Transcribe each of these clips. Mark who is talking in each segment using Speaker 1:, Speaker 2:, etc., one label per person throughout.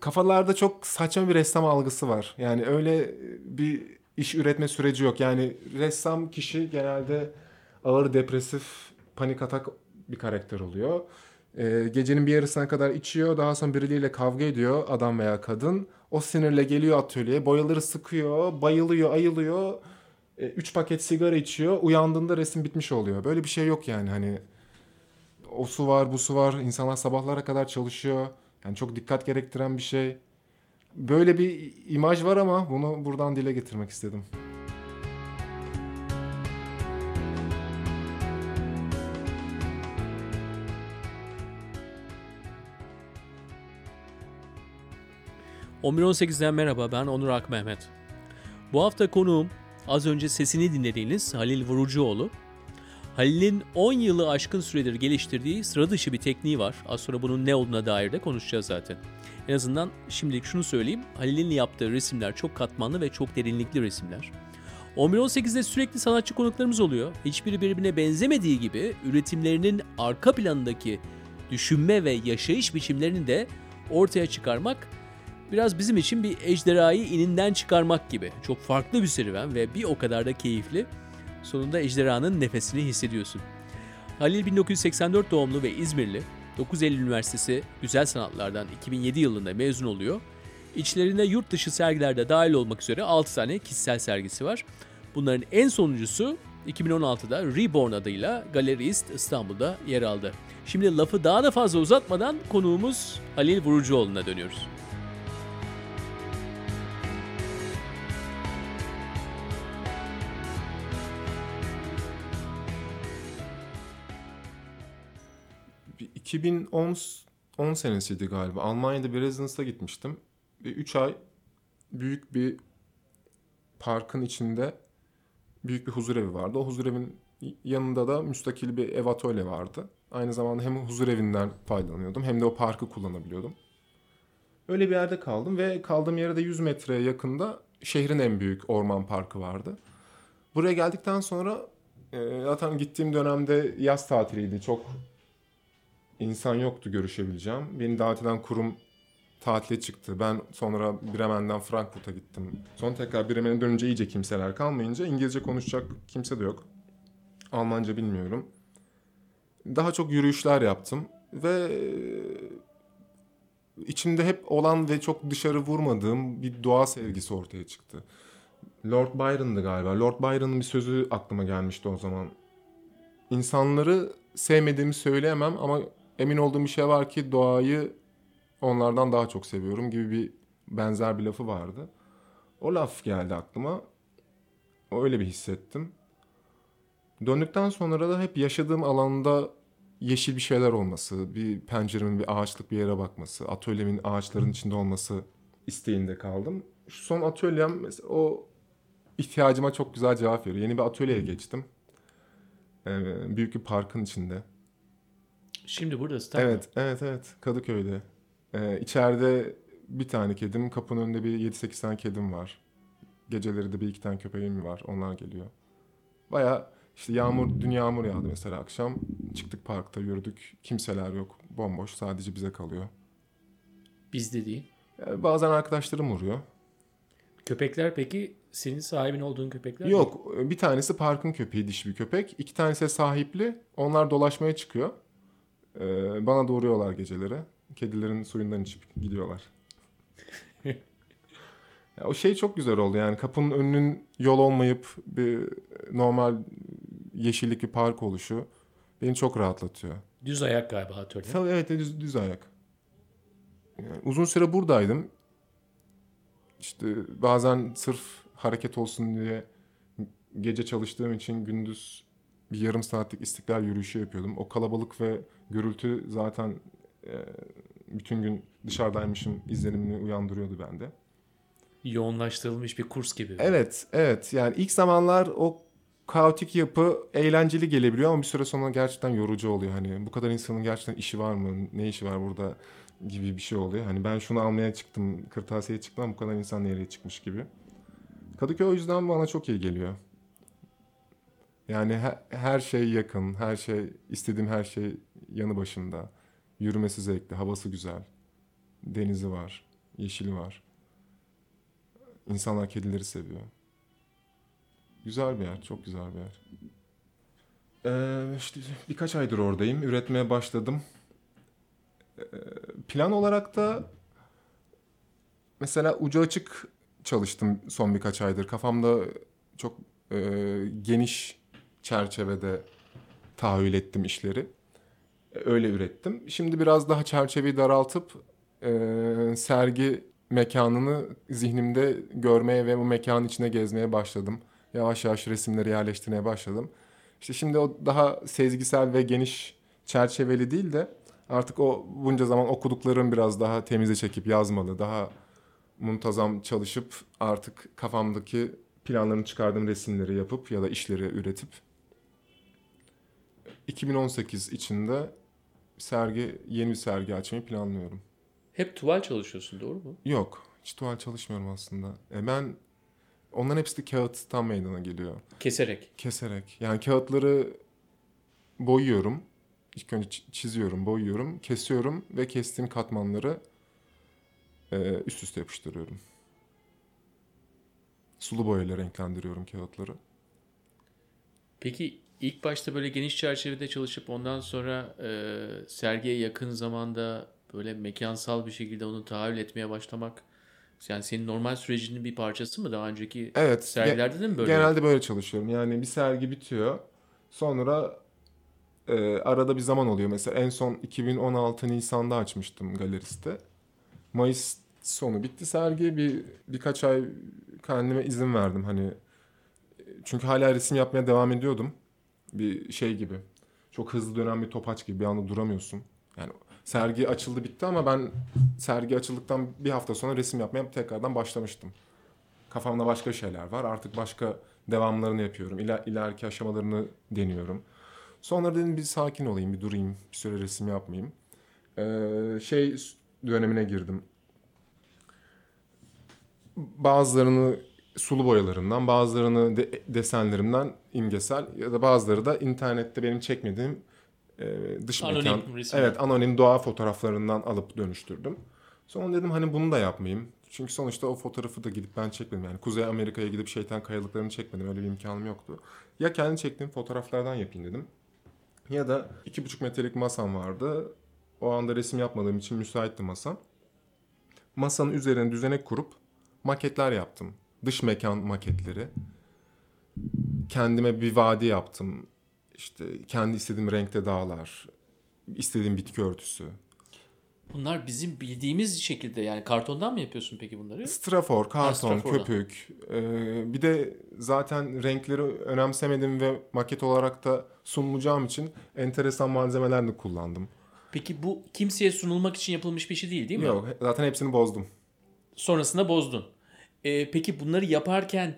Speaker 1: kafalarda çok saçma bir ressam algısı var. Yani öyle bir iş üretme süreci yok. Yani ressam kişi genelde ağır depresif, panik atak bir karakter oluyor. Ee, gecenin bir yarısına kadar içiyor. Daha sonra birileriyle kavga ediyor adam veya kadın. O sinirle geliyor atölyeye. Boyaları sıkıyor, bayılıyor, ayılıyor. E, üç paket sigara içiyor. Uyandığında resim bitmiş oluyor. Böyle bir şey yok yani hani. O su var, bu su var. İnsanlar sabahlara kadar çalışıyor. Yani çok dikkat gerektiren bir şey. Böyle bir imaj var ama bunu buradan dile getirmek istedim.
Speaker 2: ...11.18'den merhaba ben Onur Akmehmet. Bu hafta konuğum az önce sesini dinlediğiniz Halil Vurucuoğlu. Halil'in 10 yılı aşkın süredir geliştirdiği sıra dışı bir tekniği var. Az sonra bunun ne olduğuna dair de konuşacağız zaten. En azından şimdilik şunu söyleyeyim. Halil'in yaptığı resimler çok katmanlı ve çok derinlikli resimler. 11-18'de sürekli sanatçı konuklarımız oluyor. Hiçbiri birbirine benzemediği gibi üretimlerinin arka planındaki düşünme ve yaşayış biçimlerini de ortaya çıkarmak biraz bizim için bir ejderhayı ininden çıkarmak gibi. Çok farklı bir serüven ve bir o kadar da keyifli. Sonunda ejderhanın nefesini hissediyorsun. Halil 1984 doğumlu ve İzmirli. 9 Eylül Üniversitesi Güzel Sanatlardan 2007 yılında mezun oluyor. İçlerinde yurt dışı sergilerde dahil olmak üzere 6 tane kişisel sergisi var. Bunların en sonuncusu 2016'da Reborn adıyla Galeri East İstanbul'da yer aldı. Şimdi lafı daha da fazla uzatmadan konuğumuz Halil Vurucuoğlu'na dönüyoruz.
Speaker 1: 2010 10 senesiydi galiba. Almanya'da bir residence'a gitmiştim. Ve 3 ay büyük bir parkın içinde büyük bir huzurevi vardı. O huzurevin yanında da müstakil bir ev atölye vardı. Aynı zamanda hem huzurevinden faydalanıyordum hem de o parkı kullanabiliyordum. Öyle bir yerde kaldım ve kaldığım yere de 100 metreye yakında şehrin en büyük orman parkı vardı. Buraya geldikten sonra e, zaten gittiğim dönemde yaz tatiliydi. Çok insan yoktu görüşebileceğim. Beni davet eden kurum tatile çıktı. Ben sonra Bremen'den Frankfurt'a gittim. Sonra tekrar Bremen'e dönünce iyice kimseler kalmayınca İngilizce konuşacak kimse de yok. Almanca bilmiyorum. Daha çok yürüyüşler yaptım ve içimde hep olan ve çok dışarı vurmadığım bir doğa sevgisi ortaya çıktı. Lord Byron'dı galiba. Lord Byron'ın bir sözü aklıma gelmişti o zaman. İnsanları sevmediğimi söyleyemem ama emin olduğum bir şey var ki doğayı onlardan daha çok seviyorum gibi bir benzer bir lafı vardı. O laf geldi aklıma. Öyle bir hissettim. Döndükten sonra da hep yaşadığım alanda yeşil bir şeyler olması, bir penceremin bir ağaçlık bir yere bakması, atölyemin ağaçların içinde olması isteğinde kaldım. Şu son atölyem mesela o ihtiyacıma çok güzel cevap veriyor. Yeni bir atölyeye geçtim. Ee, büyük bir parkın içinde.
Speaker 2: Şimdi buradasın tamam
Speaker 1: Evet, evet, evet. Kadıköy'de. Ee, içeride bir tane kedim, kapının önünde bir 7-8 tane kedim var. Geceleri de bir iki tane köpeğim var, onlar geliyor. Baya işte yağmur, dün yağmur yağdı mesela akşam. Çıktık parkta yürüdük, kimseler yok, bomboş, sadece bize kalıyor.
Speaker 2: Bizde değil.
Speaker 1: Yani bazen arkadaşlarım vuruyor.
Speaker 2: Köpekler peki senin sahibin olduğun köpekler mi?
Speaker 1: Yok, bir tanesi parkın köpeği, dişi bir köpek. İki tanesi sahipli, onlar dolaşmaya çıkıyor. Ee, bana doğuruyorlar geceleri. Kedilerin suyundan içip gidiyorlar. ya, o şey çok güzel oldu yani kapının önünün yol olmayıp bir normal yeşillik bir park oluşu beni çok rahatlatıyor.
Speaker 2: Düz ayak galiba atölye.
Speaker 1: Evet düz, düz ayak. Yani uzun süre buradaydım. İşte bazen sırf hareket olsun diye gece çalıştığım için gündüz bir yarım saatlik istiklal yürüyüşü yapıyordum. O kalabalık ve gürültü zaten e, bütün gün dışarıdaymışım izlenimini uyandırıyordu bende.
Speaker 2: Yoğunlaştırılmış bir kurs gibi.
Speaker 1: Evet, evet. Yani ilk zamanlar o kaotik yapı eğlenceli gelebiliyor ama bir süre sonra gerçekten yorucu oluyor. Hani bu kadar insanın gerçekten işi var mı? Ne işi var burada gibi bir şey oluyor. Hani ben şunu almaya çıktım, kırtasiyeye çıktım ama bu kadar insan nereye çıkmış gibi. Kadıköy o yüzden bana çok iyi geliyor. Yani her, her şey yakın, her şey istediğim her şey yanı başında. Yürümesi zevkli, havası güzel. Denizi var. yeşili var. İnsanlar kedileri seviyor. Güzel bir yer, çok güzel bir yer. Ee, işte birkaç aydır oradayım, üretmeye başladım. Ee, plan olarak da mesela ucu açık çalıştım son birkaç aydır. Kafamda çok e, geniş çerçevede tahayyül ettim işleri. E, Öyle ürettim. Şimdi biraz daha çerçeveyi daraltıp e, sergi mekanını zihnimde görmeye ve bu mekanın içine gezmeye başladım. Yavaş yavaş resimleri yerleştirmeye başladım. İşte şimdi o daha sezgisel ve geniş çerçeveli değil de artık o bunca zaman okuduklarım biraz daha temize çekip yazmalı, daha muntazam çalışıp artık kafamdaki planlarını çıkardığım resimleri yapıp ya da işleri üretip 2018 içinde sergi yeni bir sergi açmayı planlıyorum.
Speaker 2: Hep tuval çalışıyorsun doğru mu?
Speaker 1: Yok, hiç tuval çalışmıyorum aslında. E ben onların hepsi de kağıttan meydana geliyor.
Speaker 2: Keserek.
Speaker 1: Keserek. Yani kağıtları boyuyorum. İlk önce çi- çiziyorum, boyuyorum, kesiyorum ve kestiğim katmanları e, üst üste yapıştırıyorum. Sulu boyayla renklendiriyorum kağıtları.
Speaker 2: Peki ilk başta böyle geniş çerçevede çalışıp ondan sonra e, sergiye yakın zamanda böyle mekansal bir şekilde onu tahayyül etmeye başlamak yani senin normal sürecinin bir parçası mı? Daha önceki
Speaker 1: Evet.
Speaker 2: sergilerde de mi böyle?
Speaker 1: Genelde böyle çalışıyorum. Yani bir sergi bitiyor. Sonra e, arada bir zaman oluyor. Mesela en son 2016 Nisan'da açmıştım galeriste. Mayıs sonu bitti sergi. Bir birkaç ay kendime izin verdim hani. Çünkü hala resim yapmaya devam ediyordum. Bir şey gibi. Çok hızlı dönen bir topaç gibi bir anda duramıyorsun. Yani sergi açıldı bitti ama ben sergi açıldıktan bir hafta sonra resim yapmaya tekrardan başlamıştım. Kafamda başka şeyler var. Artık başka devamlarını yapıyorum. İler, ileriki aşamalarını deniyorum. Sonra dedim bir sakin olayım, bir durayım. Bir süre resim yapmayayım. Ee, şey dönemine girdim. Bazılarını sulu boyalarından, bazılarını de- desenlerimden imgesel ya da bazıları da internette benim çekmediğim e, dış
Speaker 2: Anonim
Speaker 1: mekan.
Speaker 2: resimler.
Speaker 1: Evet, anonim doğa fotoğraflarından alıp dönüştürdüm. Sonra dedim hani bunu da yapmayayım. Çünkü sonuçta o fotoğrafı da gidip ben çekmedim. Yani Kuzey Amerika'ya gidip şeytan kayalıklarını çekmedim. Öyle bir imkanım yoktu. Ya kendi çektiğim fotoğraflardan yapayım dedim. Ya da iki buçuk metrelik masam vardı. O anda resim yapmadığım için müsaitti masam. Masanın üzerine düzenek kurup maketler yaptım. Dış mekan maketleri. Kendime bir vadi yaptım. İşte kendi istediğim renkte dağlar, istediğim bitki örtüsü.
Speaker 2: Bunlar bizim bildiğimiz şekilde yani kartondan mı yapıyorsun peki bunları?
Speaker 1: Strafor, karton,
Speaker 2: strafordan.
Speaker 1: köpük. Ee, bir de zaten renkleri önemsemedim ve maket olarak da sunulacağım için enteresan malzemeler de kullandım.
Speaker 2: Peki bu kimseye sunulmak için yapılmış bir şey değil değil mi?
Speaker 1: Yok, zaten hepsini bozdum.
Speaker 2: Sonrasında bozdun. Ee, peki bunları yaparken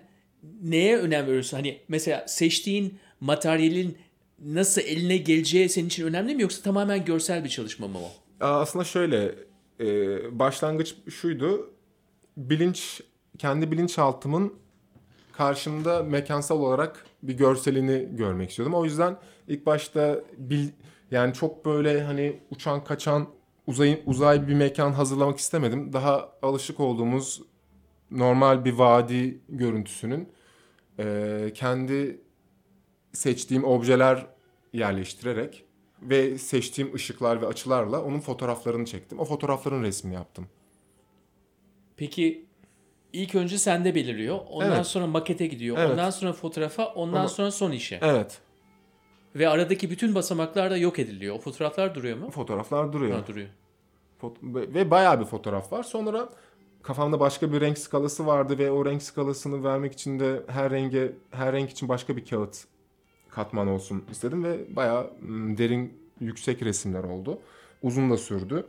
Speaker 2: neye önem veriyorsun? Hani mesela seçtiğin materyalin nasıl eline geleceği senin için önemli mi yoksa tamamen görsel bir çalışma mı o?
Speaker 1: Aslında şöyle, e, başlangıç şuydu. Bilinç, kendi bilinçaltımın karşımda mekansal olarak bir görselini görmek istiyordum. O yüzden ilk başta bil, yani çok böyle hani uçan kaçan uzay, uzay bir mekan hazırlamak istemedim. Daha alışık olduğumuz normal bir vadi görüntüsünün e, kendi seçtiğim objeler yerleştirerek ve seçtiğim ışıklar ve açılarla onun fotoğraflarını çektim. O fotoğrafların resmini yaptım.
Speaker 2: Peki ilk önce sende beliriyor. Ondan
Speaker 1: Evet.
Speaker 2: sonra makete gidiyor.
Speaker 1: Evet.
Speaker 2: Ondan sonra fotoğrafa, ondan
Speaker 1: Ondan-
Speaker 2: sonra son işe.
Speaker 1: Evet.
Speaker 2: Ve aradaki bütün basamaklar da yok ediliyor. O fotoğraflar duruyor mu?
Speaker 1: Fotoğraflar duruyor.
Speaker 2: Ha, duruyor.
Speaker 1: Fot- ve bayağı bir fotoğraf var. Sonra kafamda başka bir renk skalası vardı ve o renk skalasını vermek için de her renge her renk için başka bir kağıt katman olsun istedim ve bayağı derin yüksek resimler oldu. Uzun da sürdü.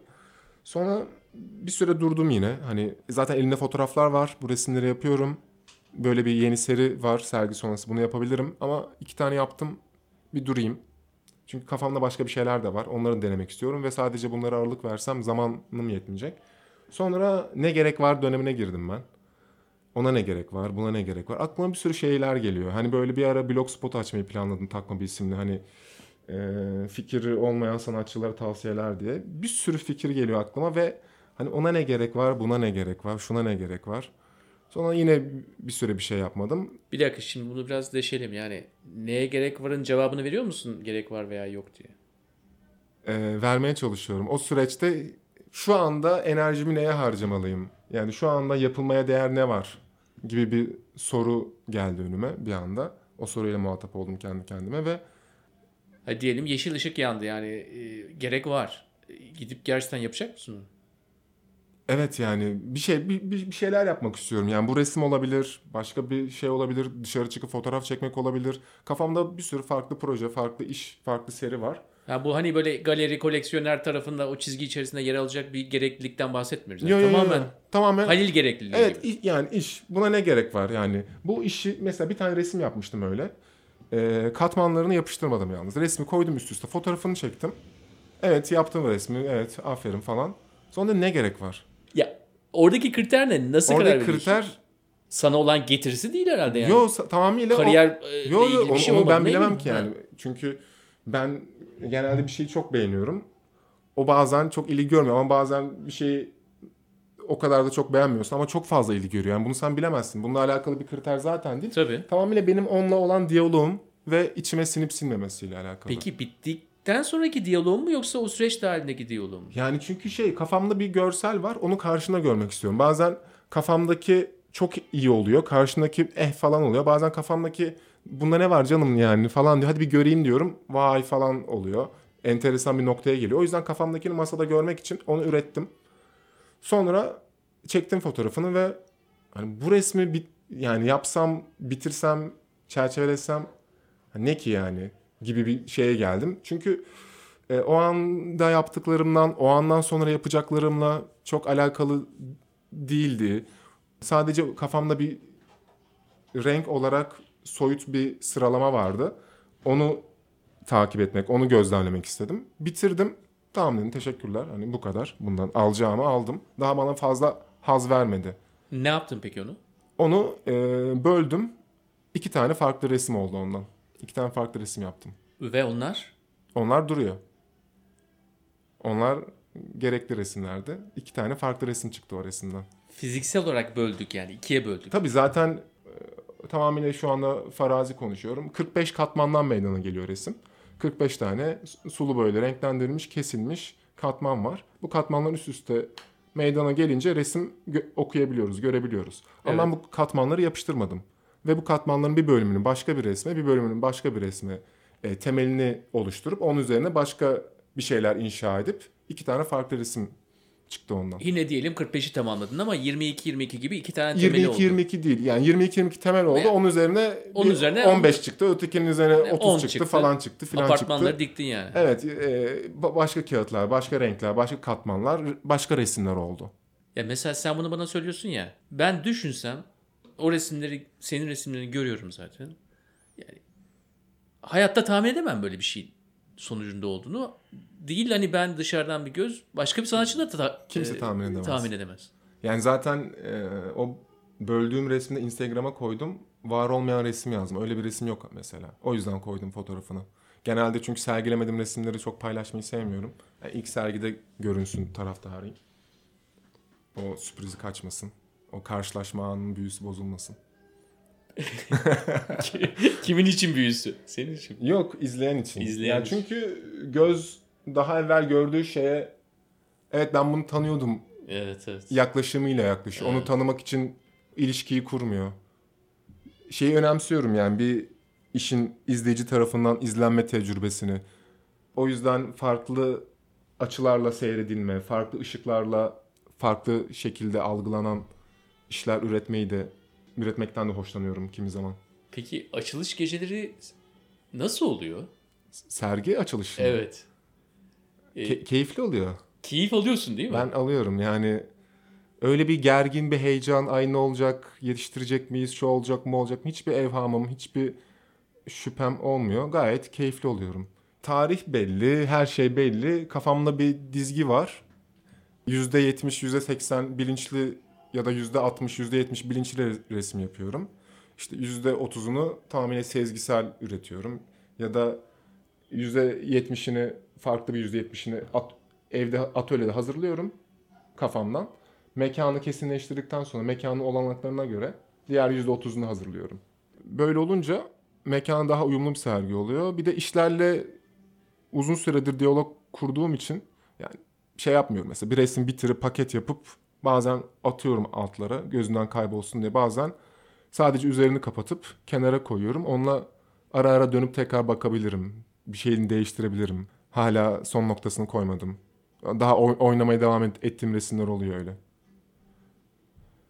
Speaker 1: Sonra bir süre durdum yine. Hani zaten elimde fotoğraflar var. Bu resimleri yapıyorum. Böyle bir yeni seri var sergi sonrası bunu yapabilirim ama iki tane yaptım. Bir durayım. Çünkü kafamda başka bir şeyler de var. Onları denemek istiyorum ve sadece bunlara ağırlık versem zamanım yetmeyecek. Sonra ne gerek var dönemine girdim ben. Ona ne gerek var, buna ne gerek var. Aklıma bir sürü şeyler geliyor. Hani böyle bir ara blog spot açmayı planladım takma bir isimle. Hani e, fikri olmayan sanatçılara tavsiyeler diye. Bir sürü fikir geliyor aklıma ve Hani ona ne gerek var, buna ne gerek var, şuna ne gerek var. Sonra yine bir süre bir şey yapmadım.
Speaker 2: Bir dakika şimdi bunu biraz deşelim yani. Neye gerek varın cevabını veriyor musun? Gerek var veya yok diye.
Speaker 1: Ee, vermeye çalışıyorum. O süreçte şu anda enerjimi neye harcamalıyım? Yani şu anda yapılmaya değer ne var? Gibi bir soru geldi önüme bir anda. O soruyla muhatap oldum kendi kendime ve
Speaker 2: Hadi diyelim yeşil ışık yandı yani e, gerek var. E, Gidip gerçekten yapacak mısın?
Speaker 1: Evet yani bir şey bir bir şeyler yapmak istiyorum. Yani bu resim olabilir, başka bir şey olabilir, dışarı çıkıp fotoğraf çekmek olabilir. Kafamda bir sürü farklı proje, farklı iş, farklı seri var.
Speaker 2: Ha, bu hani böyle galeri koleksiyoner tarafında o çizgi içerisinde yer alacak bir gereklilikten bahsetmiyoruz.
Speaker 1: Yo,
Speaker 2: Yani
Speaker 1: yo, yo.
Speaker 2: tamamen
Speaker 1: tamamen
Speaker 2: Halil gerekliliği
Speaker 1: Evet
Speaker 2: gibi.
Speaker 1: yani iş buna ne gerek var yani bu işi mesela bir tane resim yapmıştım öyle Ee, katmanlarını yapıştırmadım yalnız resmi koydum üst üste fotoğrafını çektim evet yaptım resmi evet aferin falan sonra ne gerek var
Speaker 2: Ya oradaki kriter ne? Nasıl karar
Speaker 1: oradaki
Speaker 2: veriyorsun?
Speaker 1: kriter
Speaker 2: Sana olan getirisi değil herhalde yani.
Speaker 1: yo sa- tamamıyla o-
Speaker 2: Kariyer e,
Speaker 1: yo, yo,
Speaker 2: ilgili bir
Speaker 1: onu,
Speaker 2: şey
Speaker 1: onu
Speaker 2: olmadı.
Speaker 1: ben bilemem ki yani
Speaker 2: Ha.
Speaker 1: çünkü ben genelde bir şeyi çok beğeniyorum o bazen çok ilgi görmüyor ama bazen bir şeyi o kadar da çok beğenmiyorsun ama çok fazla ilgi görüyor. Yani bunu sen bilemezsin. Bununla alakalı bir kriter zaten değil.
Speaker 2: Tabii.
Speaker 1: Tamamıyla benim onunla olan diyaloğum ve içime sinip sinmemesiyle alakalı.
Speaker 2: Peki bittikten sonraki diyaloğun mu yoksa o süreç dahilindeki diyaloğun mu?
Speaker 1: Yani çünkü şey kafamda bir görsel var onu karşına görmek istiyorum. Bazen kafamdaki çok iyi oluyor. Karşındaki eh falan oluyor. Bazen kafamdaki bunda ne var canım yani falan diyor. Hadi bir göreyim diyorum. Vay falan oluyor. Enteresan bir noktaya geliyor. O yüzden kafamdakini masada görmek için onu ürettim. Sonra çektim fotoğrafını ve hani bu resmi bit, yani yapsam, bitirsem, çerçevelesem ne ki yani gibi bir şeye geldim. Çünkü e, o anda yaptıklarımdan, o andan sonra yapacaklarımla çok alakalı değildi. Sadece kafamda bir renk olarak soyut bir sıralama vardı. Onu takip etmek, onu gözlemlemek istedim. Bitirdim. Tamam dedim teşekkürler. Hani bu kadar. Bundan alacağımı aldım. Daha bana fazla haz vermedi.
Speaker 2: Ne yaptın peki onu?
Speaker 1: Onu e, böldüm. İki tane farklı resim oldu ondan. İki tane farklı resim yaptım.
Speaker 2: Ve onlar?
Speaker 1: Onlar duruyor. Onlar gerekli resimlerdi. İki tane farklı resim çıktı o resimden.
Speaker 2: Fiziksel olarak böldük yani ikiye böldük.
Speaker 1: Tabii zaten tamamıyla şu anda farazi konuşuyorum. 45 katmandan meydana geliyor resim. 45 tane su- sulu böyle renklendirilmiş, kesilmiş katman var. Bu katmanlar üst üste meydana gelince resim gö- okuyabiliyoruz, görebiliyoruz. Ama ben bu katmanları yapıştırmadım. Ve bu katmanların bir bölümünün başka bir resme, bir bölümünün başka bir resme e, temelini oluşturup onun üzerine başka bir şeyler inşa edip iki tane farklı resim çıktı ondan.
Speaker 2: Yine diyelim 45'i tamamladın ama 22-22 gibi iki tane temeli oldu.
Speaker 1: 22-22 değil. Yani 22-22 temel oldu.
Speaker 2: Ve-
Speaker 1: Onun üzerine,
Speaker 2: Onun üzerine
Speaker 1: 15 çıktı. Ötekinin üzerine 30
Speaker 2: 10
Speaker 1: çıktı,
Speaker 2: çıktı.
Speaker 1: falan çıktı filan
Speaker 2: Apartmanları
Speaker 1: çıktı.
Speaker 2: diktin yani.
Speaker 1: Evet. e, ba- başka kağıtlar, başka renkler, başka katmanlar, başka resimler oldu.
Speaker 2: Ya mesela sen bunu bana söylüyorsun ya. Ben düşünsem o resimleri senin resimlerini görüyorum zaten. Yani hayatta tahmin edemem böyle bir şey sonucunda olduğunu. Değil hani ben dışarıdan bir göz başka bir sanatçı da ta-
Speaker 1: Kimse tahmin edemez.
Speaker 2: tahmin edemez.
Speaker 1: Yani zaten e, o böldüğüm resmi de Instagram'a koydum. Var olmayan resim yazdım. Öyle bir resim yok mesela. O yüzden koydum fotoğrafını. Genelde çünkü sergilemediğim resimleri çok paylaşmayı sevmiyorum. Yani ilk sergide görünsün taraftarıyım. O sürprizi kaçmasın. O karşılaşma anının büyüsü bozulmasın.
Speaker 2: Kimin için büyüsü? Senin için.
Speaker 1: Yok izleyen için.
Speaker 2: İzleyen
Speaker 1: yani çünkü göz daha evvel gördüğü şeye evet ben bunu tanıyordum
Speaker 2: Evet evet.
Speaker 1: yaklaşımıyla yaklaşıyor. Onu
Speaker 2: Evet.
Speaker 1: tanımak için ilişkiyi kurmuyor. Şeyi önemsiyorum yani bir işin izleyici tarafından izlenme tecrübesini. O yüzden farklı açılarla seyredilme, farklı ışıklarla farklı şekilde algılanan işler üretmeyi de üretmekten de hoşlanıyorum kimi zaman.
Speaker 2: Peki açılış geceleri nasıl oluyor?
Speaker 1: Sergi açılışı.
Speaker 2: Evet. E,
Speaker 1: Ke- keyifli oluyor.
Speaker 2: keyif alıyorsun değil mi?
Speaker 1: Ben alıyorum yani öyle bir gergin bir heyecan ay ne olacak yetiştirecek miyiz şu olacak mı olacak mı hiçbir evhamım hiçbir şüphem olmuyor gayet keyifli oluyorum. Tarih belli her şey belli kafamda bir dizgi var %70 %80 bilinçli ya da %60 %70 bilinçli re- resim yapıyorum. İşte %30'unu tamamıyla sezgisel üretiyorum ya da %70'ini farklı bir %70'ini at- evde atölyede hazırlıyorum kafamdan. Mekanı kesinleştirdikten sonra mekanın olanaklarına göre diğer %30'unu hazırlıyorum. Böyle olunca mekan daha uyumlu bir sergi oluyor. Bir de işlerle uzun süredir diyalog kurduğum için yani şey yapmıyorum mesela bir resim bitirip paket yapıp bazen atıyorum altlara gözünden kaybolsun diye bazen sadece üzerini kapatıp kenara koyuyorum. Onunla ara ara dönüp tekrar bakabilirim. Bir şeyini değiştirebilirim. Hala son noktasını koymadım. Daha oy- oynamaya devam et- ettiğim resimler oluyor öyle.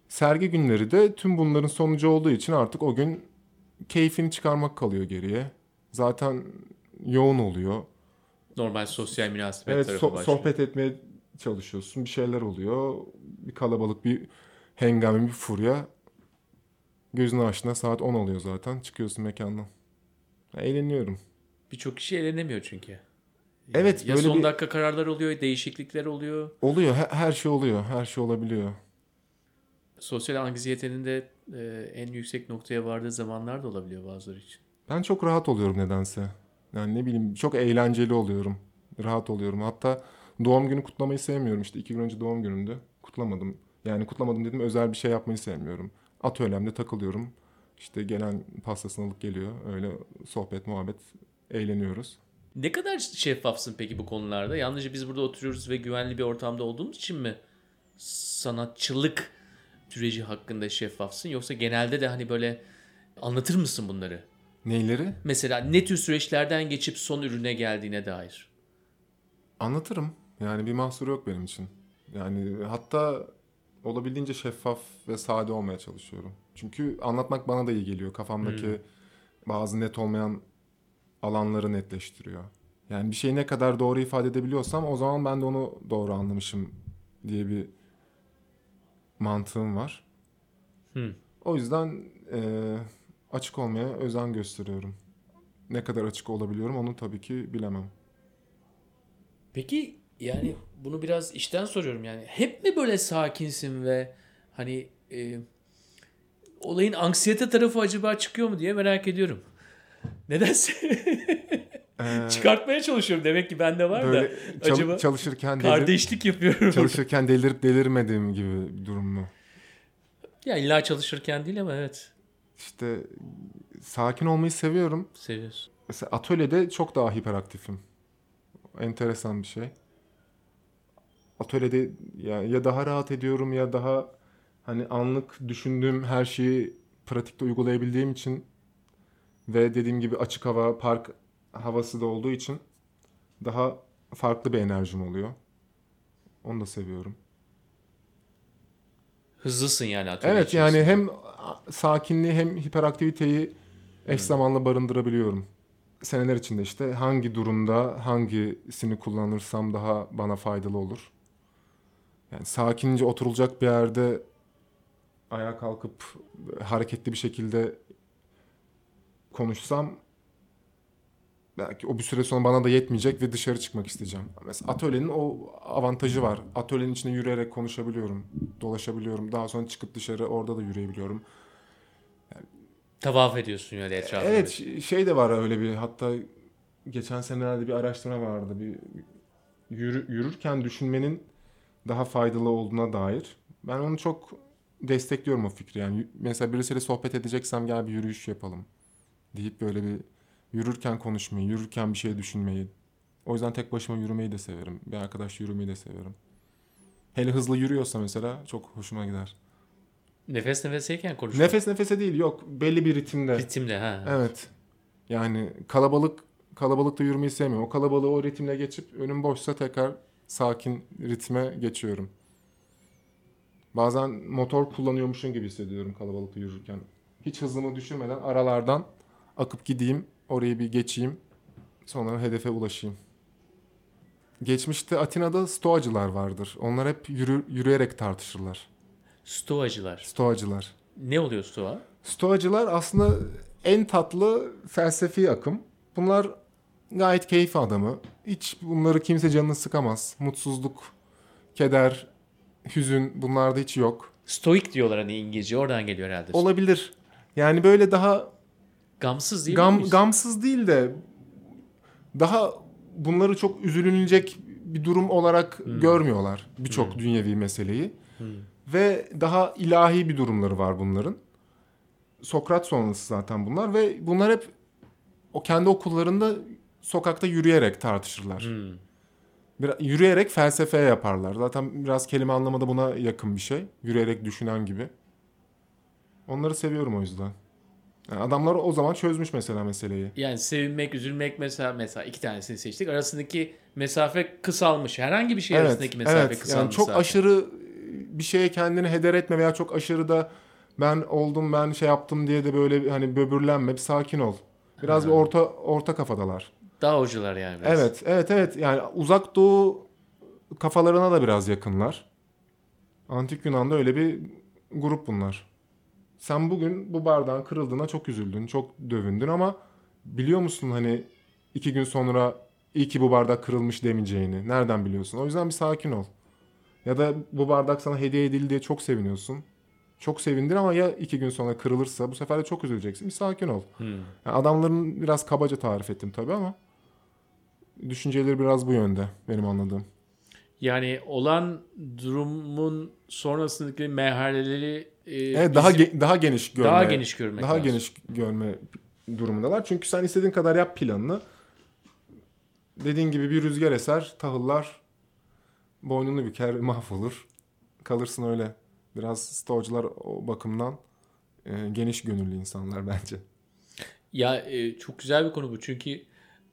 Speaker 1: Sergi günleri de tüm bunların sonucu olduğu için artık o gün keyfini çıkarmak kalıyor geriye. Zaten yoğun oluyor.
Speaker 2: Normal sosyal münasebet
Speaker 1: Evet
Speaker 2: tarafı
Speaker 1: so-
Speaker 2: başlıyor.
Speaker 1: sohbet etmeye çalışıyorsun. Bir şeyler oluyor. Bir kalabalık bir hengame bir furya. Gözünü açtığında saat 10 oluyor zaten. Çıkıyorsun mekandan. Eğleniyorum.
Speaker 2: Birçok kişi eğlenemiyor çünkü.
Speaker 1: Evet,
Speaker 2: Ya
Speaker 1: böyle
Speaker 2: son
Speaker 1: bir-
Speaker 2: dakika kararlar oluyor, değişiklikler oluyor.
Speaker 1: Oluyor. he- Her şey oluyor. Her şey olabiliyor.
Speaker 2: Sosyal anksiyetenin de e, en yüksek noktaya vardığı zamanlar da olabiliyor bazıları için.
Speaker 1: Ben çok rahat oluyorum nedense. Yani ne bileyim çok eğlenceli oluyorum. Rahat oluyorum. Hatta doğum günü kutlamayı sevmiyorum. İşte iki gün önce doğum günümdü. Kutlamadım. Yani kutlamadım dedim özel bir şey yapmayı sevmiyorum. Atölyemde takılıyorum. İşte gelen pastasını alıp geliyor. Öyle sohbet, muhabbet, eğleniyoruz.
Speaker 2: Ne kadar şeffafsın peki bu konularda? Yalnızca biz burada oturuyoruz ve güvenli bir ortamda olduğumuz için mi sanatçılık süreci hakkında şeffafsın? Yoksa genelde de hani böyle anlatır mısın bunları?
Speaker 1: Neyleri?
Speaker 2: Mesela ne tür süreçlerden geçip son ürüne geldiğine dair.
Speaker 1: Anlatırım. Yani bir mahsuru yok benim için. Yani hatta olabildiğince şeffaf ve sade olmaya çalışıyorum. Çünkü anlatmak bana da iyi geliyor. Kafamdaki bazı net olmayan alanları netleştiriyor. Yani bir şeyi ne kadar doğru ifade edebiliyorsam o zaman ben de onu doğru anlamışım diye bir mantığım var.
Speaker 2: Hı.
Speaker 1: O yüzden eee, açık olmaya özen gösteriyorum. Ne kadar açık olabiliyorum onu tabii ki bilemem.
Speaker 2: Peki yani bunu biraz işten soruyorum yani. Hep mi böyle sakinsin ve hani e, olayın anksiyete tarafı acaba çıkıyor mu diye merak ediyorum. Nedense
Speaker 1: Eee,
Speaker 2: çıkartmaya çalışıyorum. Demek ki bende var
Speaker 1: Böyle
Speaker 2: da
Speaker 1: çal-
Speaker 2: acaba
Speaker 1: çalışırken
Speaker 2: kardeşlik yapıyorum.
Speaker 1: çalışırken delirip delirmediğim gibi bir durum mu?
Speaker 2: ya illa çalışırken değil ama evet
Speaker 1: İşte sakin olmayı seviyorum.
Speaker 2: seviyorsun.
Speaker 1: Mesela atölyede çok daha hiperaktifim. Enteresan bir şey. Atölyede ya, ya daha rahat ediyorum ya daha hani anlık düşündüğüm her şeyi pratikte uygulayabildiğim için ve dediğim gibi açık hava, park havası da olduğu için daha farklı bir enerjim oluyor. Onu da seviyorum.
Speaker 2: Hızlısın yani atölye
Speaker 1: Evet
Speaker 2: içerisinde.
Speaker 1: yani hem sakinliği hem hiperaktiviteyi eş zamanlı barındırabiliyorum. Seneler içinde işte hangi durumda hangisini kullanırsam daha bana faydalı olur. Yani sakince oturulacak bir yerde ayağa kalkıp hareketli bir şekilde konuşsam belki o bir süre sonra bana da yetmeyecek ve dışarı çıkmak isteyeceğim. Mesela atölyenin o avantajı var. Atölyenin içinde yürüyerek konuşabiliyorum, dolaşabiliyorum. Daha sonra çıkıp dışarı orada da yürüyebiliyorum.
Speaker 2: Tavaf ediyorsun yani etrafında.
Speaker 1: Evet şey de var öyle bir hatta geçen senelerde bir araştırma vardı. Bir yürü- yürürken düşünmenin daha faydalı olduğuna dair. Ben onu çok destekliyorum o fikri. Yani mesela birisiyle sohbet edeceksem gel bir yürüyüş yapalım deyip böyle bir yürürken konuşmayı, yürürken bir şey düşünmeyi. O yüzden tek başıma yürümeyi de severim. Bir arkadaş yürümeyi de severim. Hele hızlı yürüyorsa mesela çok hoşuma gider.
Speaker 2: Nefes nefeseyken konuşuyorsun.
Speaker 1: Nefes nefese değil yok belli bir ritimde.
Speaker 2: Ritimle ha.
Speaker 1: Evet. Yani kalabalık kalabalıkta yürümeyi sevmiyorum. O kalabalığı o ritimle geçip önüm boşsa tekrar sakin ritme geçiyorum. Bazen motor kullanıyormuşum gibi hissediyorum kalabalıkta yürürken. Hiç hızımı düşürmeden aralardan akıp gideyim, orayı bir geçeyim, sonra hedefe ulaşayım. Geçmişte Atina'da stoacılar vardır. Onlar hep yürü- yürüyerek tartışırlar.
Speaker 2: Stoacılar.
Speaker 1: Stoacılar.
Speaker 2: Ne oluyor stoa?
Speaker 1: Stoacılar aslında en tatlı felsefi akım. Bunlar gayet keyif adamı. Hiç bunları kimse canını sıkamaz. Mutsuzluk, keder, hüzün bunlarda hiç yok.
Speaker 2: Stoik diyorlar hani İngilizce. Oradan geliyor herhalde.
Speaker 1: Olabilir. Yani böyle daha
Speaker 2: Gamsız değil
Speaker 1: gam,
Speaker 2: mi?
Speaker 1: gamsız değil de daha bunları çok üzülünecek bir durum olarak görmüyorlar birçok dünyevi meseleyi. Ve daha ilahi bir durumları var bunların. Sokrat sonrası zaten bunlar ve bunlar hep o kendi okullarında sokakta yürüyerek tartışırlar. Biraz, yürüyerek felsefe yaparlar. Zaten biraz kelime anlamada buna yakın bir şey. Yürüyerek düşünen gibi. Onları seviyorum o yüzden. Yani adamlar o zaman çözmüş mesela meseleyi.
Speaker 2: Yani sevinmek, üzülmek mesela mesela iki tanesini seçtik. Arasındaki mesafe kısalmış. Herhangi bir şey arasındaki mesafe
Speaker 1: evet.
Speaker 2: kısalmış.
Speaker 1: Yani çok
Speaker 2: zaten.
Speaker 1: aşırı bir şeye kendini heder etme veya çok aşırı da ben oldum ben şey yaptım diye de böyle hani böbürlenme bir sakin ol. Biraz
Speaker 2: Ha.
Speaker 1: bir orta orta kafadalar.
Speaker 2: Daha hocalar yani biraz.
Speaker 1: Evet, evet, evet. Yani uzak doğu kafalarına da biraz yakınlar. Antik Yunan'da öyle bir grup bunlar. Sen bugün bu bardağın kırıldığına çok üzüldün, çok dövündün ama biliyor musun hani iki gün sonra iyi ki bu bardak kırılmış demeyeceğini. Nereden biliyorsun? O yüzden bir sakin ol. Ya da bu bardak sana hediye edildi diye çok seviniyorsun. Çok sevindin ama ya iki gün sonra kırılırsa bu sefer de çok üzüleceksin. Bir sakin ol.
Speaker 2: Hmm.
Speaker 1: Yani adamların biraz kabaca tarif ettim tabii ama düşünceleri biraz bu yönde benim anladığım.
Speaker 2: Yani olan durumun sonrasındaki merhaleleri e,
Speaker 1: Evet daha ge- daha geniş görme.
Speaker 2: daha geniş görmek
Speaker 1: daha
Speaker 2: lazım.
Speaker 1: geniş görme durumundalar. Çünkü sen istediğin kadar yap planını. Dediğin gibi bir rüzgar eser, tahıllar boynunu büker, mahvolur. Kalırsın öyle. Biraz stoğcular o bakımdan e, geniş gönüllü insanlar bence.
Speaker 2: Ya e, çok güzel bir konu bu çünkü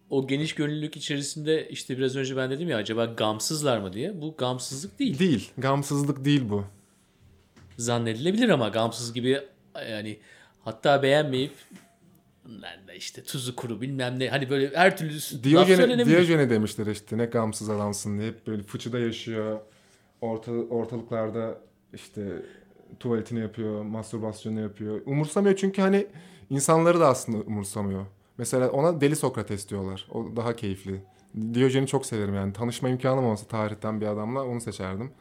Speaker 2: o geniş gönüllülük içerisinde işte biraz önce ben dedim ya acaba gamsızlar mı diye. Bu gamsızlık değil.
Speaker 1: Değil. Gamsızlık değil bu.
Speaker 2: Zannedilebilir ama gamsız gibi yani hatta beğenmeyip işte tuzu kuru bilmem ne hani böyle her türlü söylenebilir.
Speaker 1: Diyojene demişler işte ne gamsız adamsın diye. Hep böyle fıçıda yaşıyor. Orta, ortalıklarda işte tuvaletini yapıyor, mastürbasyonu yapıyor. Umursamıyor çünkü hani insanları da aslında umursamıyor. Mesela ona deli Sokrates diyorlar. O daha keyifli. Diyojen'i çok severim yani. Tanışma imkanım olsa tarihten bir adamla onu seçerdim.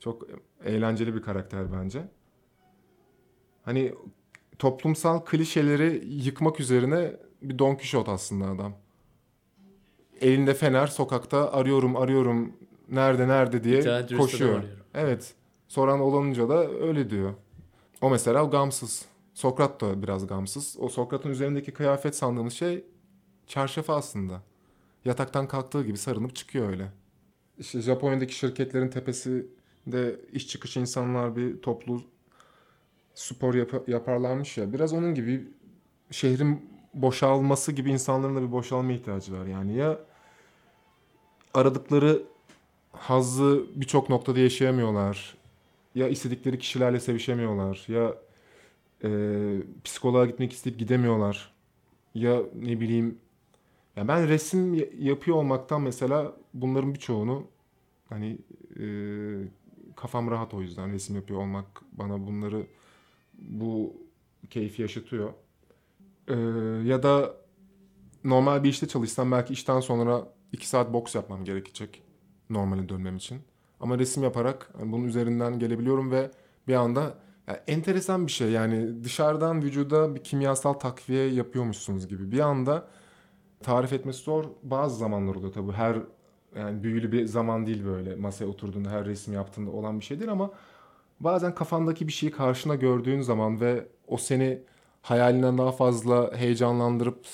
Speaker 1: Çok eğlenceli bir karakter bence. Hani toplumsal klişeleri yıkmak üzerine bir Don Quixote aslında adam. Elinde fener sokakta arıyorum arıyorum nerede nerede diye koşuyor. Evet. Soran olunca da öyle diyor. O mesela o gamsız. Sokrat da biraz gamsız. O Sokrat'ın üzerindeki kıyafet sandığımız şey çarşafı aslında. Yataktan kalktığı gibi sarınıp çıkıyor öyle. İşte Japonya'daki şirketlerin tepesinde iş çıkışı insanlar bir toplu spor yap- yaparlarmış ya. Biraz onun gibi şehrin boşalması gibi insanların da bir boşalma ihtiyacı var. Yani ya aradıkları hazzı birçok noktada yaşayamıyorlar. Ya istedikleri kişilerle sevişemiyorlar. Ya e, psikoloğa gitmek isteyip gidemiyorlar. Ya ne bileyim ya ben resim yapıyor olmaktan mesela bunların birçoğunu hani e, kafam rahat o yüzden resim yapıyor olmak bana bunları bu keyfi yaşatıyor. E, ya da normal bir işte çalışsam belki işten sonra iki saat boks yapmam gerekecek normale dönmem için. Ama resim yaparak hani bunun üzerinden gelebiliyorum ve bir anda ya enteresan bir şey yani dışarıdan vücuda bir kimyasal takviye yapıyormuşsunuz gibi. Bir anda tarif etmesi zor. Bazı zamanlar oluyor tabii. Her yani büyülü bir zaman değil böyle masaya oturduğunda her resim yaptığında olan bir şey değil ama bazen kafandaki bir şeyi karşına gördüğün zaman ve o seni hayalinden daha fazla heyecanlandırıp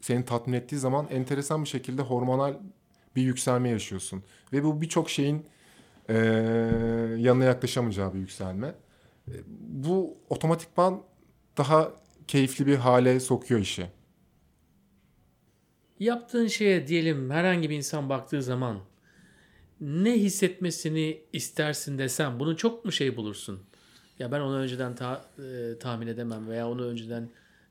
Speaker 1: seni tatmin ettiği zaman enteresan bir şekilde hormonal bir yükselme yaşıyorsun. Ve bu birçok şeyin eee yanına yaklaşamayacağı bir yükselme. E, Bu otomatikman daha keyifli bir hale sokuyor işi.
Speaker 2: Yaptığın şeye diyelim herhangi bir insan baktığı zaman ne hissetmesini istersin desem bunu çok mu şey bulursun? Ya ben onu önceden ta- e, tahmin edemem veya onu önceden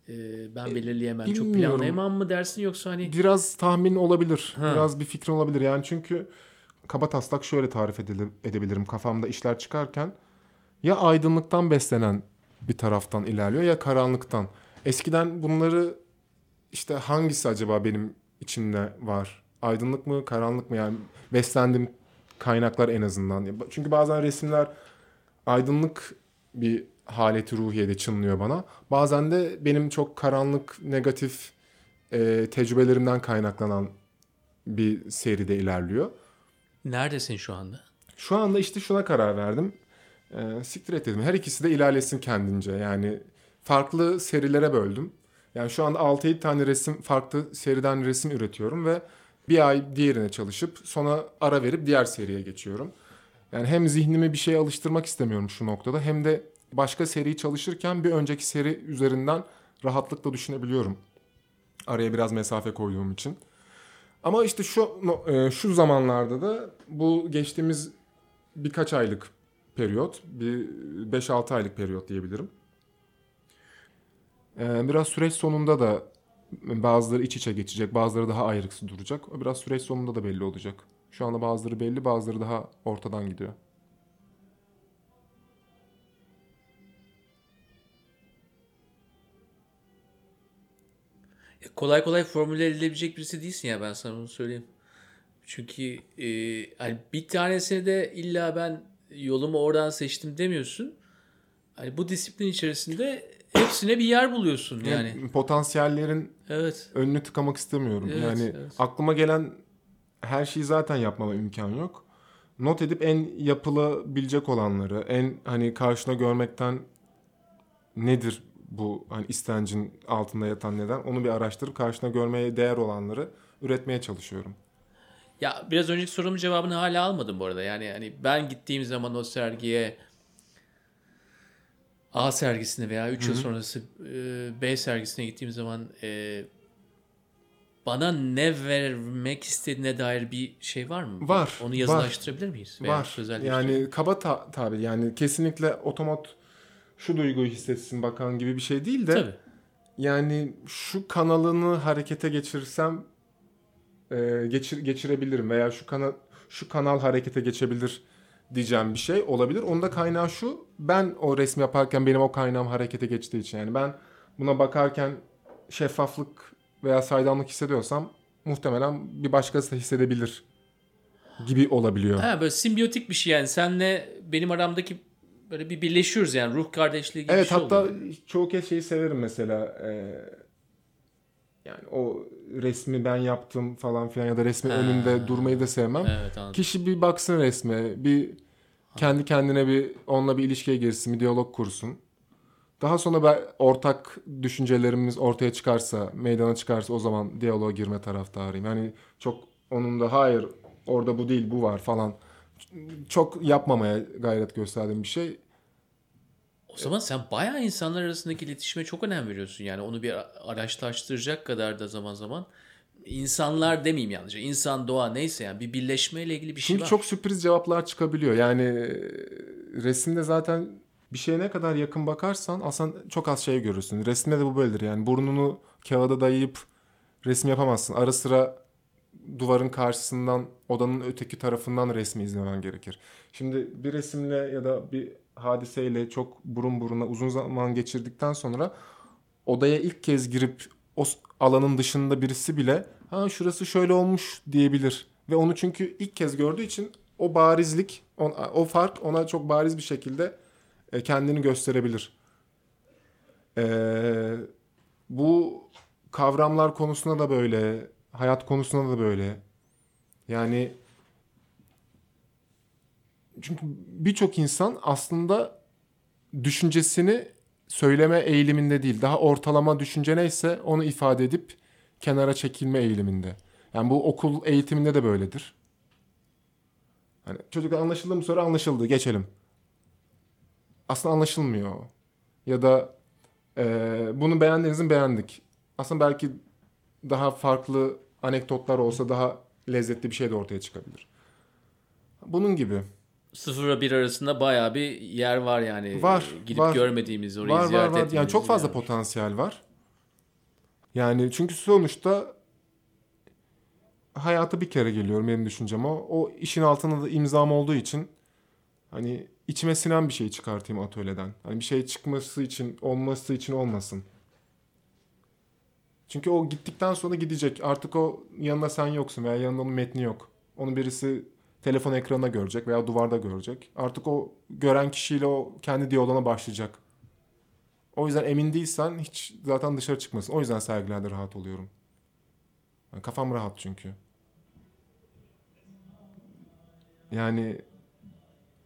Speaker 2: e, ben belirleyemem. Çok
Speaker 1: bilmiyorum.
Speaker 2: planlayamam mı dersin yoksa hani
Speaker 1: Biraz tahmin olabilir.
Speaker 2: Ha.
Speaker 1: Biraz bir fikrin olabilir. Yani çünkü kaba taslak şöyle tarif edebilirim kafamda işler çıkarken. Ya aydınlıktan beslenen bir taraftan ilerliyor ya karanlıktan. Eskiden bunları işte hangisi acaba benim içimde var? Aydınlık mı, karanlık mı? Yani beslendiğim kaynaklar en azından. Çünkü bazen resimler aydınlık bir haleti ruhiyede çınlıyor bana. Bazen de benim çok karanlık, negatif e, tecrübelerimden kaynaklanan bir seride ilerliyor.
Speaker 2: Neredesin şu anda?
Speaker 1: Şu anda işte şuna karar verdim. Ee, siktir et dedim. Her ikisi de ilerlesin kendince. Yani farklı serilere böldüm. Yani şu anda 6-7 tane resim farklı seriden resim üretiyorum ve bir ay diğerine çalışıp sonra ara verip diğer seriye geçiyorum. Yani hem zihnimi bir şeye alıştırmak istemiyorum şu noktada hem de başka seri çalışırken bir önceki seri üzerinden rahatlıkla düşünebiliyorum. Araya biraz mesafe koyduğum için. Ama işte şu e, şu zamanlarda da bu geçtiğimiz birkaç aylık periyot, bir 5-6 aylık periyot diyebilirim. Ee, biraz süreç sonunda da bazıları iç içe geçecek, bazıları daha ayrıksı duracak. O biraz süreç sonunda da belli olacak. Şu anda bazıları belli, bazıları daha ortadan gidiyor.
Speaker 2: Ya kolay kolay formüle edilebilecek birisi değilsin ya ben sana bunu söyleyeyim. Çünkü e, hani bir tanesini de illa ben yolumu oradan seçtim demiyorsun. Hani bu disiplin içerisinde hepsine bir yer buluyorsun yani.
Speaker 1: Yani potansiyellerin
Speaker 2: Evet.
Speaker 1: önünü tıkamak istemiyorum.
Speaker 2: Evet,
Speaker 1: yani
Speaker 2: evet.
Speaker 1: aklıma gelen her şeyi zaten yapmama imkan yok. Not edip en yapılabilecek olanları, en hani karşına görmekten nedir bu hani istencin altında yatan neden onu bir araştırıp karşına görmeye değer olanları üretmeye çalışıyorum.
Speaker 2: Ya biraz önceki sorumun cevabını hala almadım bu arada. Yani hani ben gittiğim zaman o sergiye A sergisine veya 3 yıl sonrası e, B sergisine gittiğim zaman e, bana ne vermek istediğine dair bir şey var mı?
Speaker 1: Var,
Speaker 2: Onu
Speaker 1: var.
Speaker 2: yazılaştırabilir miyiz? Veya
Speaker 1: Var. Yani kaba ta- tabir yani kesinlikle otomat şu duyguyu hissetsin bakan gibi bir şey değil de
Speaker 2: Tabii.
Speaker 1: yani şu kanalını harekete geçirsem e, geçir geçirebilirim veya şu kanal şu kanal harekete geçebilir diyeceğim bir şey olabilir. Onun da kaynağı şu. Ben o resmi yaparken benim o kaynağım harekete geçtiği için yani ben buna bakarken şeffaflık veya saydamlık hissediyorsam muhtemelen bir başkası da hissedebilir gibi olabiliyor.
Speaker 2: Ha, böyle simbiyotik bir şey yani. Senle benim aramdaki böyle bir birleşiyoruz yani. Ruh kardeşliği gibi bir
Speaker 1: Evet
Speaker 2: şey
Speaker 1: hatta
Speaker 2: oluyor.
Speaker 1: çoğu kez şeyi severim mesela e, yani o resmi ben yaptım falan filan ya da resmin
Speaker 2: Ha.
Speaker 1: önünde durmayı da sevmem.
Speaker 2: Evet anladım.
Speaker 1: Kişi bir baksın resme, bir kendi kendine bir onunla bir ilişkiye girsin, bir diyalog kursun. Daha sonra ben ortak düşüncelerimiz ortaya çıkarsa, meydana çıkarsa o zaman diyaloğa girme taraftarıyım. Yani çok onun da hayır orada bu değil bu var falan çok yapmamaya gayret gösterdiğim bir şey.
Speaker 2: O zaman sen bayağı insanlar arasındaki iletişime çok önem veriyorsun. Yani onu bir araştıracak kadar da zaman zaman insanlar demeyeyim yalnızca. İnsan, doğa neyse yani bir birleşmeyle ilgili bir şey
Speaker 1: Çünkü
Speaker 2: var.
Speaker 1: çok sürpriz cevaplar çıkabiliyor. Yani e, resimde zaten bir şeye ne kadar yakın bakarsan aslında çok az şey görürsün. Resimde de bu böyledir. Yani burnunu kağıda dayayıp resim yapamazsın. Ara sıra duvarın karşısından odanın öteki tarafından resmi izlemen gerekir. Şimdi bir resimle ya da bir hadiseyle çok burun buruna uzun zaman geçirdikten sonra odaya ilk kez girip o alanın dışında birisi bile ha şurası şöyle olmuş diyebilir. Ve onu çünkü ilk kez gördüğü için o barizlik, o, o fark ona çok bariz bir şekilde e, kendini gösterebilir. Ee, bu kavramlar konusunda da böyle, hayat konusunda da böyle. Yani çünkü birçok insan aslında düşüncesini söyleme eğiliminde değil. Daha ortalama düşünce neyse onu ifade edip kenara çekilme eğiliminde. Yani bu okul eğitiminde de böyledir. Hani çocuklar anlaşıldı mı soru anlaşıldı geçelim. Aslında anlaşılmıyor. Ya da e, bunu beğendiniz mi beğendik. Aslında belki daha farklı anekdotlar olsa daha lezzetli bir şey de ortaya çıkabilir. Bunun gibi.
Speaker 2: Sıfırla bir arasında bayağı bir yer var yani.
Speaker 1: Var,
Speaker 2: Gidip
Speaker 1: var.
Speaker 2: görmediğimiz, orayı
Speaker 1: var var
Speaker 2: ziyaret
Speaker 1: var. Yani
Speaker 2: ettiğimiz
Speaker 1: çok fazla
Speaker 2: var.
Speaker 1: potansiyel var. Yani çünkü sonuçta hayata bir kere geliyorum benim düşüncem o. O işin altında da imzam olduğu için hani içime sinen bir şey çıkartayım atölyeden. Hani bir şey çıkması için, olması için olmasın. Çünkü o gittikten sonra gidecek. Artık o yanında sen yoksun veya yanında onun metni yok. Onu birisi telefon ekranına görecek veya duvarda görecek. Artık o gören kişiyle o kendi diyaloğuna başlayacak. O yüzden emin değilsen hiç zaten dışarı çıkmasın. O yüzden sergilerde rahat oluyorum. Yani kafam rahat çünkü. Yani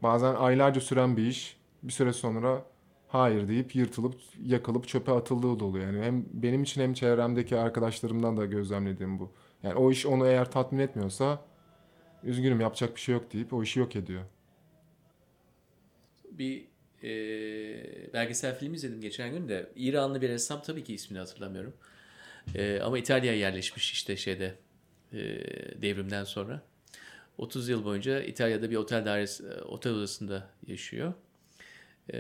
Speaker 1: bazen aylarca süren bir iş bir süre sonra hayır deyip yırtılıp yakılıp çöpe atıldığı da oluyor. Yani hem benim için hem çevremdeki arkadaşlarımdan da gözlemlediğim bu. Yani o iş onu eğer tatmin etmiyorsa üzgünüm yapacak bir şey yok deyip o işi yok ediyor.
Speaker 2: Bir e, belgesel film izledim geçen gün de. İranlı bir ressam tabii ki ismini hatırlamıyorum. E, ama İtalya'ya yerleşmiş işte şeyde e, devrimden sonra. 30 yıl boyunca İtalya'da bir otel dairesi, otel odasında yaşıyor. E,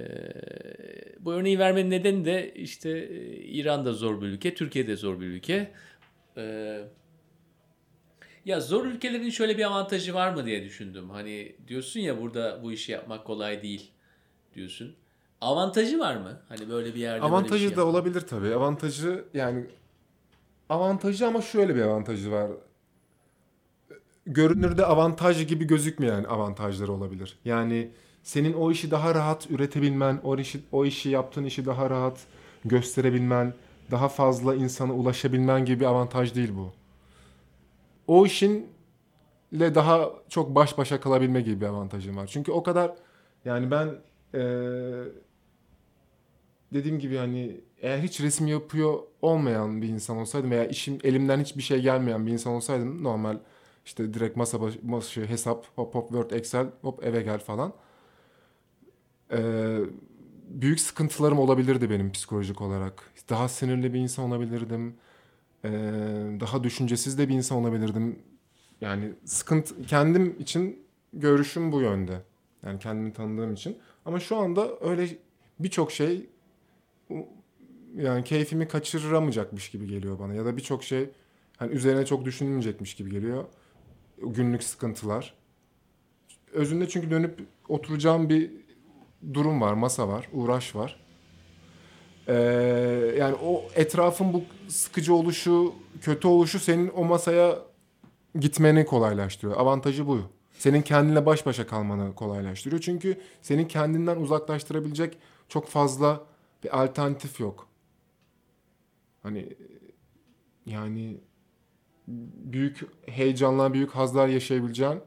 Speaker 2: bu örneği vermenin nedeni de işte e, İran da zor bir ülke, Türkiye de zor bir ülke. E, ya zor ülkelerin şöyle bir avantajı var mı diye düşündüm. Hani diyorsun ya burada bu işi yapmak kolay değil diyorsun. Avantajı var mı? Hani böyle bir yerde böyle bir
Speaker 1: Avantajı
Speaker 2: şey
Speaker 1: da
Speaker 2: yapmak.
Speaker 1: olabilir tabii. Avantajı yani avantajı ama şöyle bir avantajı var. Görünürde avantaj gibi gözükmeyen avantajları olabilir. Yani senin o işi daha rahat üretebilmen, o işi, o işi yaptığın işi daha rahat gösterebilmen, daha fazla insana ulaşabilmen gibi bir avantaj değil bu. O işinle daha çok baş başa kalabilme gibi bir avantajım var. Çünkü o kadar yani ben eee dediğim gibi hani eğer hiç resim yapıyor olmayan bir insan olsaydım veya işim elimden hiçbir şey gelmeyen bir insan olsaydım normal işte direkt masa başı, başı hesap hop hop Word Excel hop eve gel falan. Ee, büyük sıkıntılarım olabilirdi benim psikolojik olarak. Daha sinirli bir insan olabilirdim. Ee, daha düşüncesiz de bir insan olabilirdim. Yani sıkıntı kendim için görüşüm bu yönde. Yani kendimi tanıdığım için. Ama şu anda öyle birçok şey yani keyfimi kaçıramayacakmış gibi geliyor bana ya da birçok şey hani üzerine çok düşünülmeyecekmiş gibi geliyor. Günlük sıkıntılar. Özünde çünkü dönüp oturacağım bir durum var, masa var, uğraş var. Ee, yani o etrafın bu sıkıcı oluşu, kötü oluşu senin o masaya gitmeni kolaylaştırıyor. Avantajı bu. Senin kendinle baş başa kalmanı kolaylaştırıyor. Çünkü senin kendinden uzaklaştırabilecek çok fazla bir alternatif yok. Hani yani büyük heyecanlar, büyük hazlar yaşayabileceğin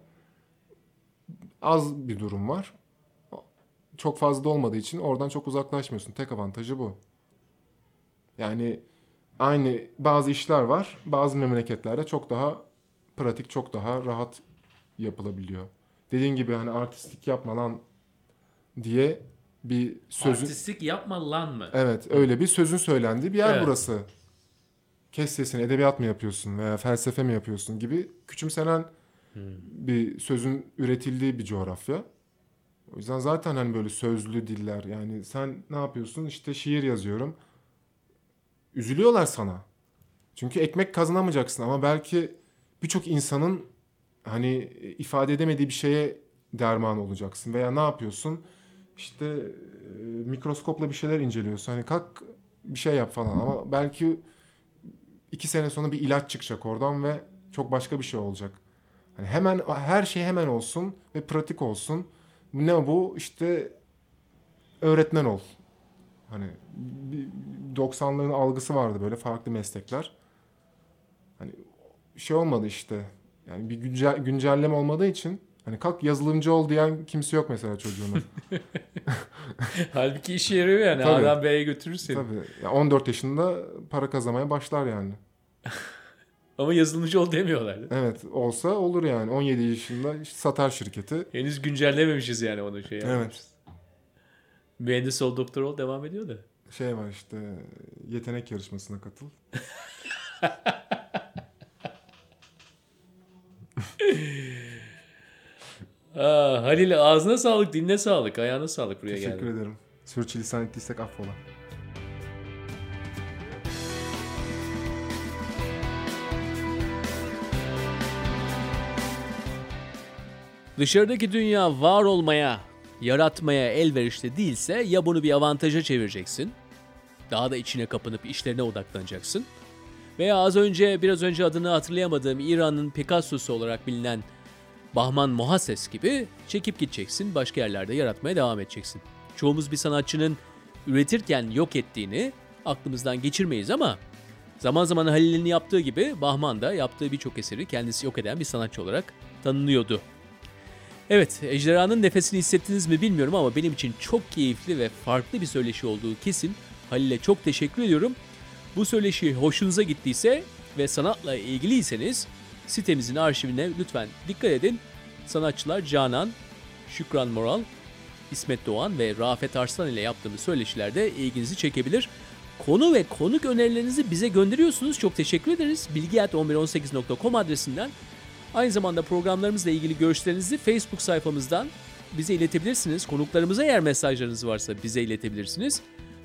Speaker 1: az bir durum var. Çok fazla olmadığı için oradan çok uzaklaşmıyorsun. Tek avantajı bu. Yani aynı bazı işler var. Bazı memleketlerde çok daha pratik, çok daha rahat yapılabiliyor. Dediğin gibi hani artistik yapma lan diye bir sözün
Speaker 2: Artistik yapma lan mı?
Speaker 1: Evet, öyle bir sözün söylendiği bir yer
Speaker 2: Evet.
Speaker 1: burası. Kes sesini, edebiyat mı yapıyorsun veya felsefe mi yapıyorsun gibi küçümsenen bir sözün üretildiği bir coğrafya. O yüzden zaten hani böyle sözlü diller yani sen ne yapıyorsun? İşte şiir yazıyorum. Üzülüyorlar sana. Çünkü ekmek kazanamayacaksın ama belki birçok insanın hani ifade edemediği bir şeye derman olacaksın veya ne yapıyorsun? İşte e, mikroskopla bir şeyler inceliyorsun. Hani kalk bir şey yap falan ama belki iki sene sonra bir ilaç çıkacak oradan ve çok başka bir şey olacak. Hani hemen her şey hemen olsun ve pratik olsun. Ne bu? İşte öğretmen ol. Hani bir 90'ların algısı vardı böyle farklı meslekler. Hani şey olmadı işte. Yani bir güncel, güncelleme olmadığı için hani kalk yazılımcı ol diyen kimse yok mesela çocuğuna.
Speaker 2: Halbuki işe yarıyor yani.
Speaker 1: Tabii.
Speaker 2: A'dan B'ye götürür seni.
Speaker 1: Tabii. Ya 14 yaşında para kazanmaya başlar yani.
Speaker 2: Ama yazılımcı ol demiyorlar.
Speaker 1: Evet olsa olur yani. 17 yaşında işte satar şirketi.
Speaker 2: Henüz güncellememişiz yani onu şey.
Speaker 1: Evet.
Speaker 2: Mühendis ol, doktor ol devam ediyor da.
Speaker 1: Şey var işte yetenek yarışmasına katıl.
Speaker 2: Aa, Halil ağzına sağlık, dinle sağlık, ayağına sağlık buraya
Speaker 1: Teşekkür
Speaker 2: geldin.
Speaker 1: ederim. Sürçülisan ettiysek affola.
Speaker 2: Dışarıdaki dünya var olmaya, yaratmaya elverişli değilse ya bunu bir avantaja çevireceksin. Daha da içine kapanıp işlerine odaklanacaksın. Veya az önce biraz önce adını hatırlayamadığım İran'ın Picasso'su olarak bilinen Bahman Muhases gibi çekip gideceksin, başka yerlerde yaratmaya devam edeceksin. Çoğumuz bir sanatçının üretirken yok ettiğini aklımızdan geçirmeyiz ama zaman zaman Halil'in yaptığı gibi Bahman da yaptığı birçok eseri kendisi yok eden bir sanatçı olarak tanınıyordu. Evet, Ejderhanın nefesini hissettiniz mi bilmiyorum ama benim için çok keyifli ve farklı bir söyleşi olduğu kesin. Halil'e çok teşekkür ediyorum. Bu söyleşi hoşunuza gittiyse ve sanatla ilgiliyseniz sitemizin arşivine lütfen dikkat edin. Sanatçılar Canan, Şükran Moral, İsmet Doğan ve Rafet Arslan ile yaptığımız söyleşilerde ilginizi çekebilir. Konu ve konuk önerilerinizi bize gönderiyorsunuz. Çok teşekkür ederiz. bilgi.1118.com adresinden. Aynı zamanda programlarımızla ilgili görüşlerinizi Facebook sayfamızdan bize iletebilirsiniz. Konuklarımıza eğer mesajlarınız varsa bize iletebilirsiniz.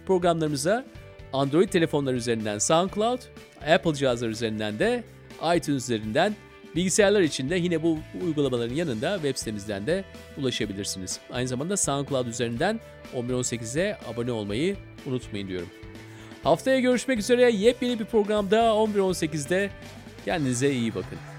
Speaker 2: Programlarımıza Android telefonlar üzerinden SoundCloud, Apple cihazlar üzerinden de iTunes üzerinden Bilgisayarlar için de yine bu uygulamaların yanında web sitemizden de ulaşabilirsiniz. Aynı zamanda SoundCloud üzerinden 1118'e abone olmayı unutmayın diyorum. Haftaya görüşmek üzere yepyeni bir programda 1118'de kendinize iyi bakın.